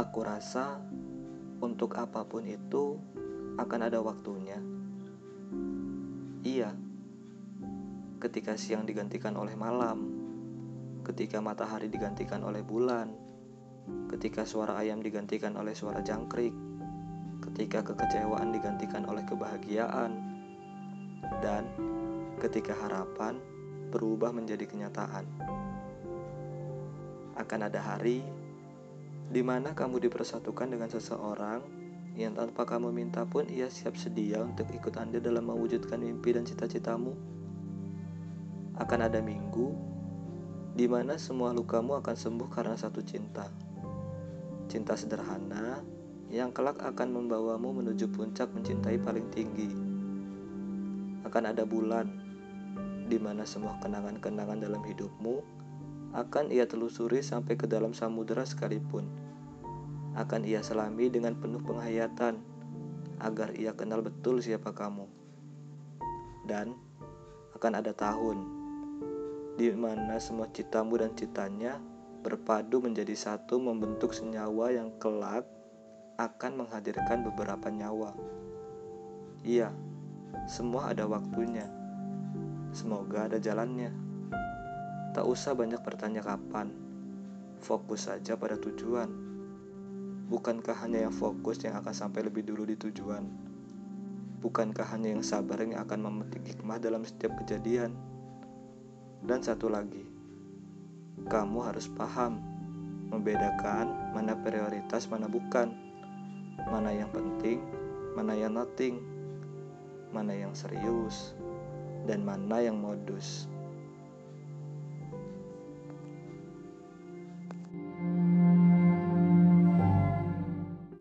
Aku rasa untuk apa pun itu akan ada waktunya. Iya, ketika siang digantikan oleh malam, ketika matahari digantikan oleh bulan, ketika suara ayam digantikan oleh suara jangkrik, ketika kekecewaan digantikan oleh kebahagiaan, dan ketika harapan berubah menjadi kenyataan. Akan ada hari di mana kamu dipersatukan dengan seseorang yang tanpa kamu minta pun ia siap sedia untuk ikut Anda dalam mewujudkan mimpi dan cita-citamu. Akan ada minggu di mana semua lukamu akan sembuh karena satu cinta. Cinta sederhana yang kelak akan membawamu menuju puncak mencintai paling tinggi. Akan ada bulan di mana semua kenangan-kenangan dalam hidupmu akan ia telusuri sampai ke dalam samudera sekalipun. Akan ia selami dengan penuh penghayatan agar ia kenal betul siapa kamu. Dan akan ada tahun di mana semua citamu dan citanya berpadu menjadi satu membentuk senyawa yang kelak akan menghadirkan beberapa nyawa. Iya, semua ada waktunya. Semoga ada jalannya. Tak usah banyak bertanya kapan, fokus saja pada tujuan. Bukankah hanya yang fokus yang akan sampai lebih dulu di tujuan? Bukankah hanya yang sabar yang akan memetik hikmah dalam setiap kejadian? Dan satu lagi, kamu harus paham membedakan mana prioritas, mana bukan, mana yang penting, mana yang nothing, mana yang serius, dan mana yang modus.